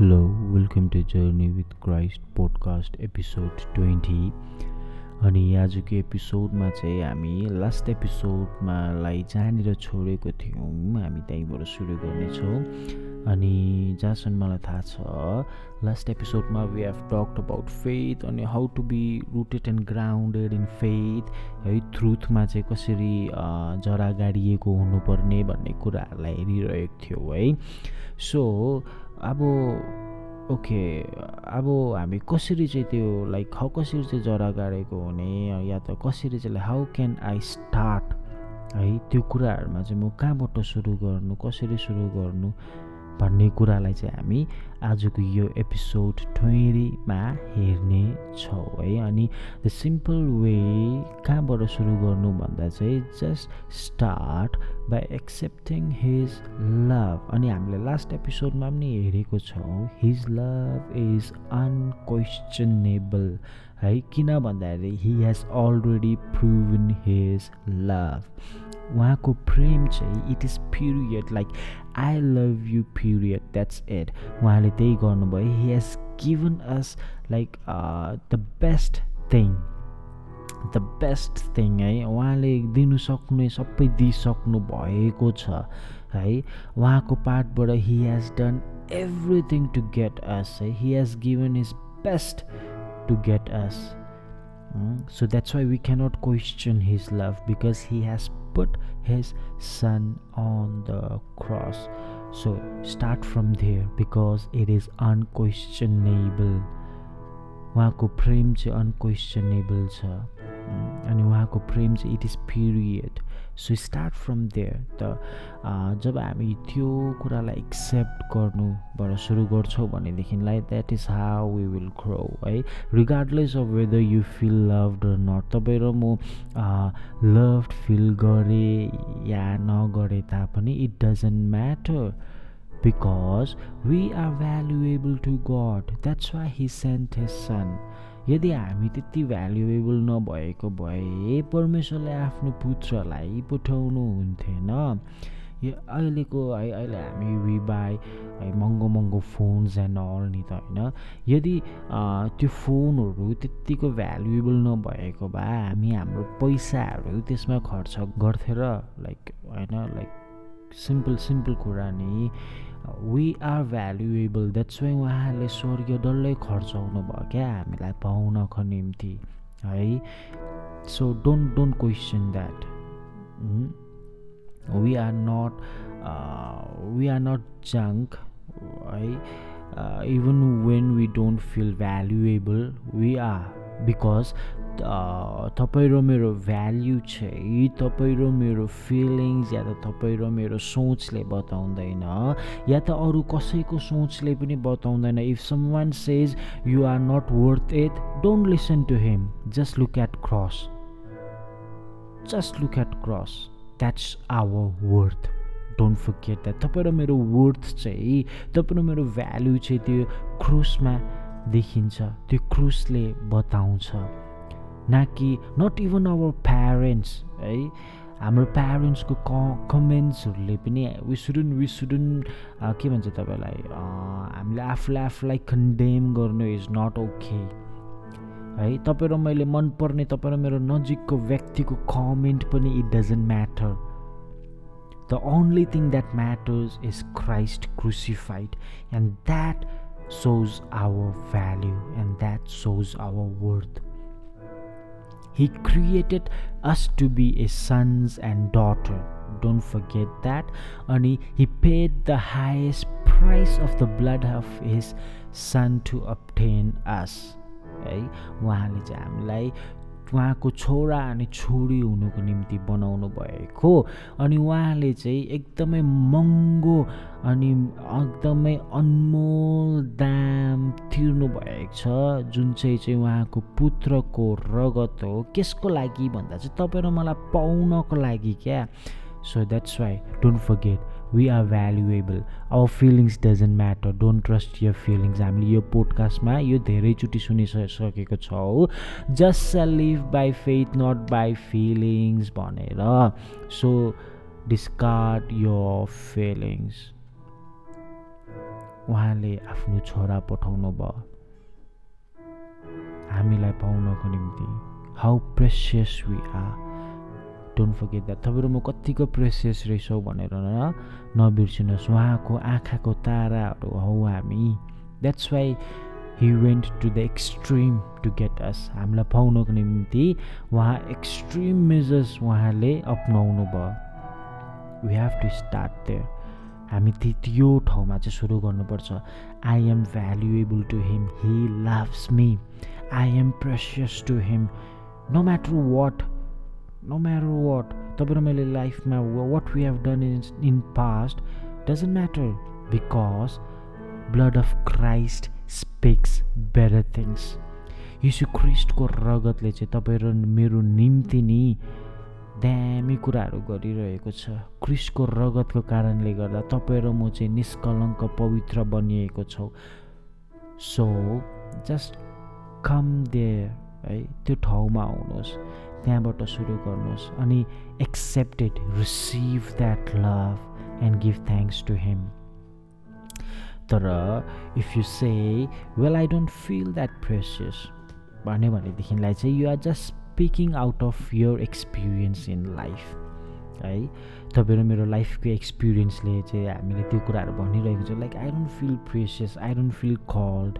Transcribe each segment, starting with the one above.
Hello welcome to Journey with Christ podcast episode twenty अनि आजको एपिसोडमा चाहिँ हामी लास्ट एपिसोडमालाई जहाँनिर छोडेको थियौँ हामी त्यहीँबाट सुरु गर्नेछौँ अनि जहाँसम्म मलाई थाहा छ लास्ट एपिसोडमा we have talked about faith अनि how to be rooted and grounded in faith है ट्रुथमा चाहिँ कसरी जरा गाडिएको हुनुपर्ने भन्ने कुराहरूलाई हेरिरहेको थियो है सो अब ओके अब हामी कसरी चाहिँ त्यो लाइक हाउ कसरी चाहिँ जरा गाडेको हुने या त कसरी चाहिँ हाउ क्यान आई स्टार्ट है त्यो कुराहरूमा चाहिँ म कहाँबाट सुरु गर्नु कसरी सुरु गर्नु भन्ने कुरालाई चाहिँ हामी आजको यो एपिसोड ट्वेन्टीमा हेर्नेछौँ है अनि द सिम्पल वे कहाँबाट सुरु गर्नु भन्दा चाहिँ just start by accepting his love अनि हामीले लास्ट एपिसोडमा पनि हेरेको छौँ हिज लभ इज अनक्वेसनेबल है किन भन्दाखेरि he has already proven his love उहाँको प्रेम चाहिँ it is period like I love you period that's it उहाँले त्यही गर्नुभयो he has given us like the best thing the best thing है उहाँले दिनु सक्ने सबै दिइसक्नु भएको छ है उहाँको पार्टबाट he has done everything to get us है he has given is best to get us so that's why we cannot question his love because he has put his son on the cross. So start from there because it is unquestionable. उहाँको प्रेम चाहिँ अनक्वेसनेबल छ अनि उहाँको प्रेम चाहिँ it is period so start from there त जब हामी त्यो कुरालाई एक्सेप्ट गर्नुबाट सुरु गर्छौँ भनेदेखिलाई that is how we will grow है regardless of whether you feel loved र नट तपाईँ र म लभड फिल गरेँ या नगरे तापनि it doesn't matter because we are valuable to God that's why he sent his son यदि हामी त्यति भ्यालुएबल नभएको भए परमेश्वरले आफ्नो पुत्रलाई पठाउनु हुन्थेन यो अहिलेको है अहिले हामी बाई है महँगो महँगो फोन्स एन्ड अल नि त होइन यदि त्यो फोनहरू त्यत्तिको भ्यालुएबल नभएको भए हामी हाम्रो पैसाहरू त्यसमा खर्च गर्थ्यो र लाइक होइन लाइक सिम्पल सिम्पल कुरा नि we are valuable that's why उहाँहरूले स्वर्गीय डल्लै खर्चाउनु भयो क्या हामीलाई पाउनको निम्ति है so don't don't question that we are not we are not junk है even when we don't feel valuable we are because तपाईँ र मेरो भ्याल्यु चाहिँ तपाईँ र मेरो फिलिङ्स या त तपाईँ र मेरो सोचले बताउँदैन या त अरू कसैको सोचले पनि बताउँदैन if someone says you are not worth it don't listen to him just look at cross just look at cross that's our worth don't forget that तपाईँ र मेरो वर्थ चाहिँ तपाईँ र मेरो भ्याल्यु चाहिँ त्यो क्रुसमा देखिन्छ त्यो क्रुसले बताउँछ न कि नट इभन आवर प्यारेन्ट्स है हाम्रो प्यारेन्ट्सको क कमेन्ट्सहरूले पनि वी सुडुन्ट वी के भन्छ तपाईँलाई हामीले आफूलाई आफूलाई कन्डेम गर्नु इज नट ओके है तपाईँ र मैले मनपर्ने तपाईँ र मेरो नजिकको व्यक्तिको कमेन्ट पनि it doesn't matter the only thing that matters is Christ crucified and that shows our value and that shows our worth. He created us to be a sons and daughter. Don't forget that. And he paid the highest price of the blood of his son to obtain us. है उहाँले चाहिँ हामीलाई उहाँको छोरा अनि छोरी हुनुको निम्ति बनाउनु भएको अनि उहाँले चाहिँ एकदमै महँगो अनि एकदमै अनमोल दाम तिर्नु भएको छ जुन चाहिँ चाहिँ उहाँको पुत्रको रगत हो त्यसको लागि भन्दा चाहिँ तपाईँ र मलाई पाउनको लागि क्या so that's why don't forget we are valuable our feelings doesn't matter don't trust your feelings हामीले यो पोडकास्टमा यो धेरैचोटि सुनिसकेको छौँ हो just a live by faith not by feelings भनेर सो डिस्कार्ड यो फिलिङ्स उहाँले आफ्नो छोरा पठाउनु भयो हामीलाई पाउनको निम्ति how precious we are don't forget that तपाईँहरू म कत्तिको प्रेसियस रहेछौँ भनेर नबिर्सिनुहोस् उहाँको आँखाको ताराहरू हौ हामी that's why he went to the extreme to get us हामीलाई पाउनको निम्ति उहाँ एक्सट्रिम मेजर्स उहाँले अप्नाउनु भयो we have to start there हामी त्यो त्यो ठाउँमा चाहिँ सुरु गर्नुपर्छ I am valuable to him he loves me I am precious to him no matter what no matter what तपाईँ र मैले लाइफमा what we have done in in past doesn't matter because blood of Christ speaks better things Yeshu क्रिस्टको रगतले चाहिँ तपाईँ र मेरो निम्ति नि दामी कुराहरू गरिरहेको छ क्रिस्टको रगतको कारणले गर्दा तपाईँ र म चाहिँ निष्कलङ्क पवित्र बनिएको छौँ सो जस्ट कम दे है त्यो ठाउँमा आउनुहोस् त्यहाँबाट सुरु गर्नुहोस् अनि accepted receive that love and give thanks to him तर if you say well I don't feel that precious भन्यो भनेदेखिलाई चाहिँ you are just speaking out of your experience in life है तपाईँहरू मेरो लाइफको एक्सपिरियन्सले चाहिँ हामीले त्यो कुराहरू भनिरहेको छ like I don't feel precious I don't feel called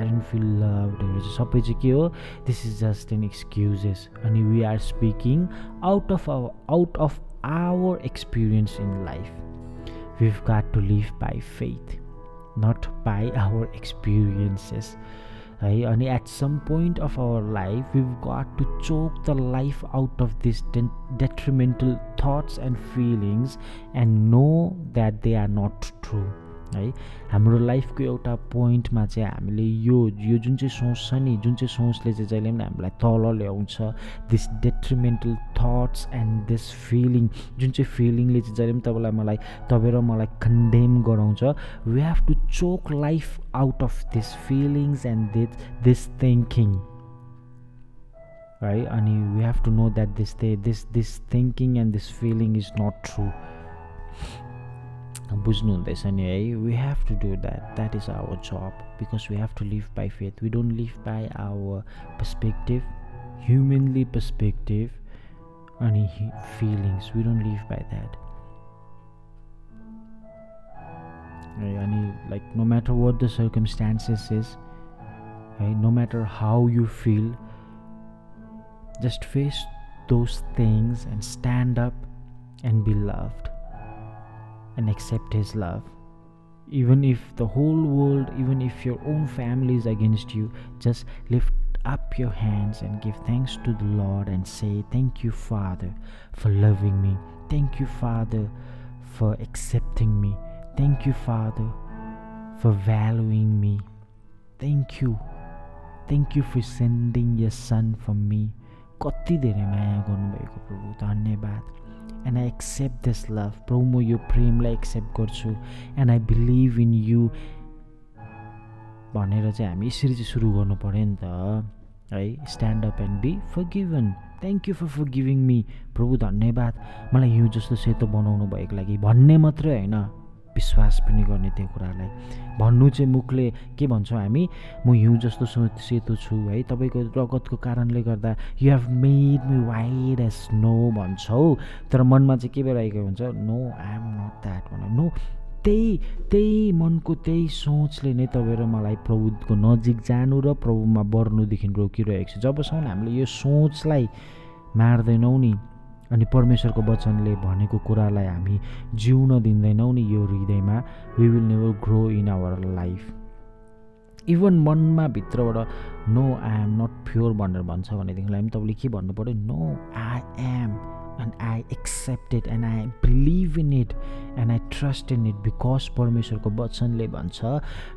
I don't feel लभहरू चाहिँ सबै चाहिँ के हो this is just an excuses अनि we are speaking out of our out of our experience in life we've got to live by faith not by our experiences And at some point of our life, we've got to choke the life out of these detrimental thoughts and feelings and know that they are not true. है हाम्रो लाइफको एउटा पोइन्टमा चाहिँ हामीले यो यो जुन चाहिँ सोच छ नि जुन चाहिँ सोचले चाहिँ जहिले पनि हामीलाई तल ल्याउँछ this detrimental thoughts and this feeling जुन चाहिँ फिलिङले चाहिँ जहिले पनि तपाईँलाई मलाई तपाईँ र मलाई कन्डेम गराउँछ we have to choke life out of this feelings and this this thinking है अनि we have to know that this they this this thinking and this feeling is not true business we have to do that that is our job because we have to live by faith we don't live by our perspective humanly perspective any feelings we don't live by that eh, like no matter what the circumstances is eh, no matter how you feel just face those things and stand up and be loved and accept His love. Even if the whole world, even if your own family is against you, just lift up your hands and give thanks to the Lord and say, Thank you, Father, for loving me. Thank you, Father, for accepting me. Thank you, Father, for valuing me. Thank you. Thank you for sending your Son for me. कति धेरै माया गर्नुभएको प्रभु धन्यवाद and I accept this love प्रभु म यो प्रेमलाई accept गर्छु and I believe in you भनेर चाहिँ हामी यसरी चाहिँ सुरु गर्नु पऱ्यो नि त है stand up and be forgiven thank you for forgiving me प्रभु धन्यवाद मलाई हिउँ जस्तो सेतो बनाउनु भएको लागि भन्ने मात्रै होइन विश्वास पनि गर्ने त्यो कुरालाई भन्नु चाहिँ मुखले के भन्छौँ हामी म हिउँ जस्तो सेतो छु है तपाईँको रगतको कारणले गर्दा you have made me white as snow भन्छौ तर मनमा चाहिँ के भइरहेको हुन्छ no I am not that भन नो त्यही त्यही मनको त्यही सोचले नै तपाईँ र मलाई प्रभुको नजिक जानु र प्रभुमा बढ्नुदेखि रोकिरहेको छ जबसम्म हामीले यो सोचलाई मार्दैनौँ नि अनि परमेश्वरको वचनले भनेको कुरालाई हामी जिउन दिँदैनौँ नि यो हृदयमा we will never grow in our life even मनमा भित्रबाट no I am not pure भनेर भन्छ भनेदेखिलाई पनि तपाईँले के भन्नु पऱ्यो no I am and I accepted and I believe in it and I trust in it because परमेश्वरको वचनले भन्छ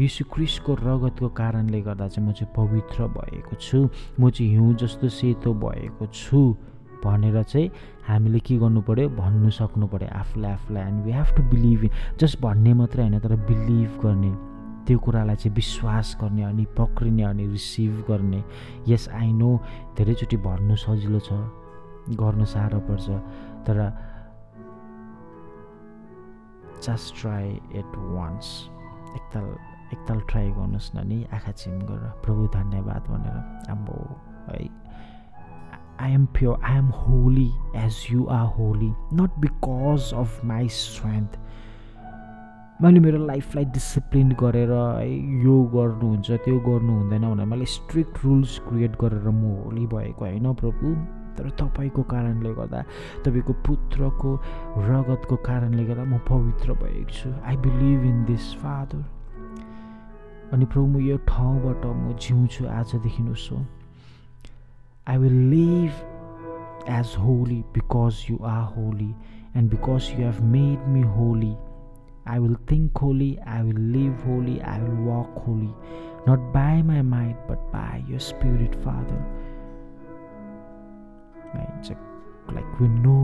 यीशु क्रिस्टको रगतको कारणले गर्दा चाहिँ म चाहिँ पवित्र भएको छु म चाहिँ हिउँ जस्तो सेतो भएको छु भनेर चाहिँ हामीले के गर्नु पऱ्यो भन्नु सक्नु पऱ्यो आफूलाई आफूलाई and we have to believe in just भन्ने मात्रै होइन तर बिलिभ गर्ने त्यो कुरालाई चाहिँ विश्वास गर्ने अनि पक्रिने अनि रिसिभ गर्ने यस आई नो धेरैचोटि भन्नु सजिलो छ गर्न साह्रो पर्छ तर जस्ट ट्राई एट वान्स एकताल एकताल ट्राई गर्नुहोस् न नि आँखा छिम गरेर प्रभु धन्यवाद भनेर अब है I am pure, I am holy as you are holy, not because of my strength. मैले मेरो लाइफलाई डिसिप्लिन गरेर है यो गर्नुहुन्छ त्यो गर्नु हुँदैन भनेर मैले स्ट्रिक्ट रुल्स क्रिएट गरेर म होली भएको होइन प्रभु तर तपाईँको कारणले गर्दा तपाईँको पुत्रको रगतको कारणले गर्दा म पवित्र भएको छु I believe in this father अनि प्रभु म यो ठाउँबाट म जिउँछु आजदेखि उसो I will live as holy because you are holy and because you have made me holy I will think holy, I will live holy, I will walk holy, not by my might, but by your Spirit, Father. It's like when no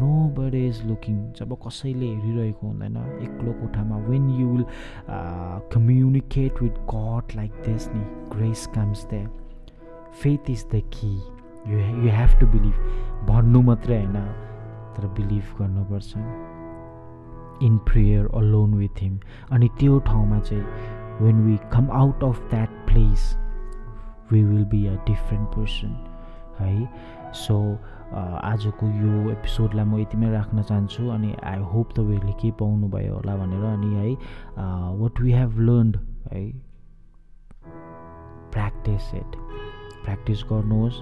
nobody is looking जब कसैले हेरिरहेको हुँदैन एक्लो कोठामा when you will communicate with God like this नि grace comes the faith is the कि you you have to believe भन्नु मात्रै होइन तर बिलिभ गर्नुपर्छ in prayer alone with him अनि त्यो ठाउँमा चाहिँ when we come out of that place we will be a different person है सो आजको यो एपिसोडलाई म यतिमै राख्न चाहन्छु अनि आई होप तपाईँहरूले के पाउनुभयो होला भनेर अनि है वाट वी हेभ लर्न्ड है प्र्याक्टिस इट प्र्याक्टिस गर्नुहोस्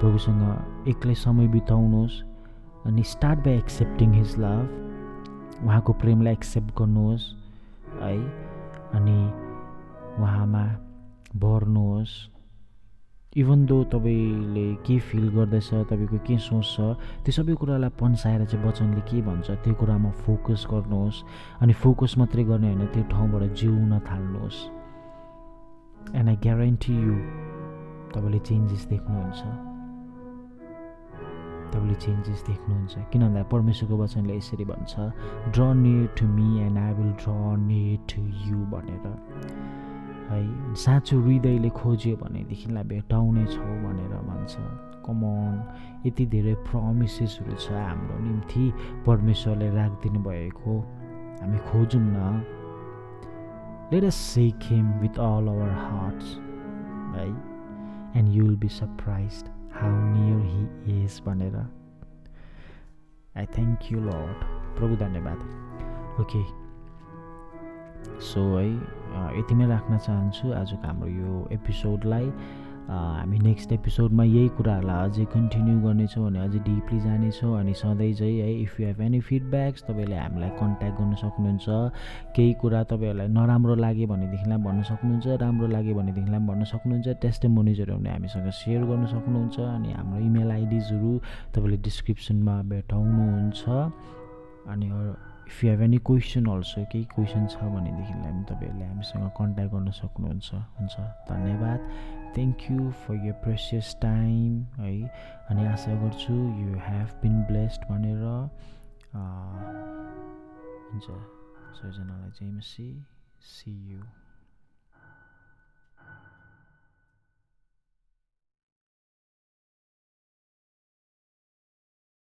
प्रभुसँग एक्लै समय बिताउनुहोस् अनि start by accepting his love उहाँको प्रेमलाई एक्सेप्ट गर्नुहोस् है अनि उहाँमा भर्नुहोस् इभन दो तपाईँले के फिल गर्दैछ तपाईँको के सोच छ त्यो सबै कुरालाई पन्साएर चाहिँ वचनले के भन्छ त्यो कुरामा फोकस गर्नुहोस् अनि फोकस मात्रै गर्ने होइन त्यो ठाउँबाट जिउन थाल्नुहोस् एन्ड आई ग्यारेन्टी यु तपाईँले चेन्जेस देख्नुहुन्छ तपाईँले चेन्जेस देख्नुहुन्छ किन भन्दा परमेश्वरको वचनले यसरी भन्छ draw near to me and I will draw near to you भनेर है साँचो हृदयले खोज्यो भनेदेखिलाई भेटाउने छौ भनेर भन्छ कमन यति धेरै प्रमिसेसहरू छ हाम्रो निम्ति परमेश्वरले राखिदिनु भएको हामी खोजौँ न let us seek him with all our hearts है and you will be surprise how near he is भनेर आई थ्याङ्क यू लट प्रभु धन्यवाद ओके सो है यतिमै राख्न चाहन्छु आजको हाम्रो यो एपिसोडलाई हामी नेक्स्ट एपिसोडमा यही कुराहरूलाई अझै कन्टिन्यू गर्नेछौँ अनि अझै डिपली जानेछौँ अनि सधैँ चाहिँ है if you have any feedbacks तपाईँले हामीलाई कन्ट्याक्ट गर्न सक्नुहुन्छ केही कुरा तपाईँहरूलाई नराम्रो लाग्यो भनेदेखिलाई भन्न सक्नुहुन्छ राम्रो लाग्यो भनेदेखिलाई पनि भन्न सक्नुहुन्छ टेस्टेमोनिजहरू पनि हामीसँग सेयर गर्न सक्नुहुन्छ अनि हाम्रो इमेल आइडिजहरू तपाईँले डिस्क्रिप्सनमा भेटाउनुहुन्छ अनि if you have any question also केही क्वेसन छ भनेदेखिलाई पनि तपाईँहरूले हामीसँग कन्ट्याक्ट गर्न सक्नुहुन्छ हुन्छ धन्यवाद thank you for your precious time है अनि आशा गर्छु यु हेभ बिन ब्लेस्ड भनेर हुन्छ सबैजनालाई चाहिँ मसी सी यु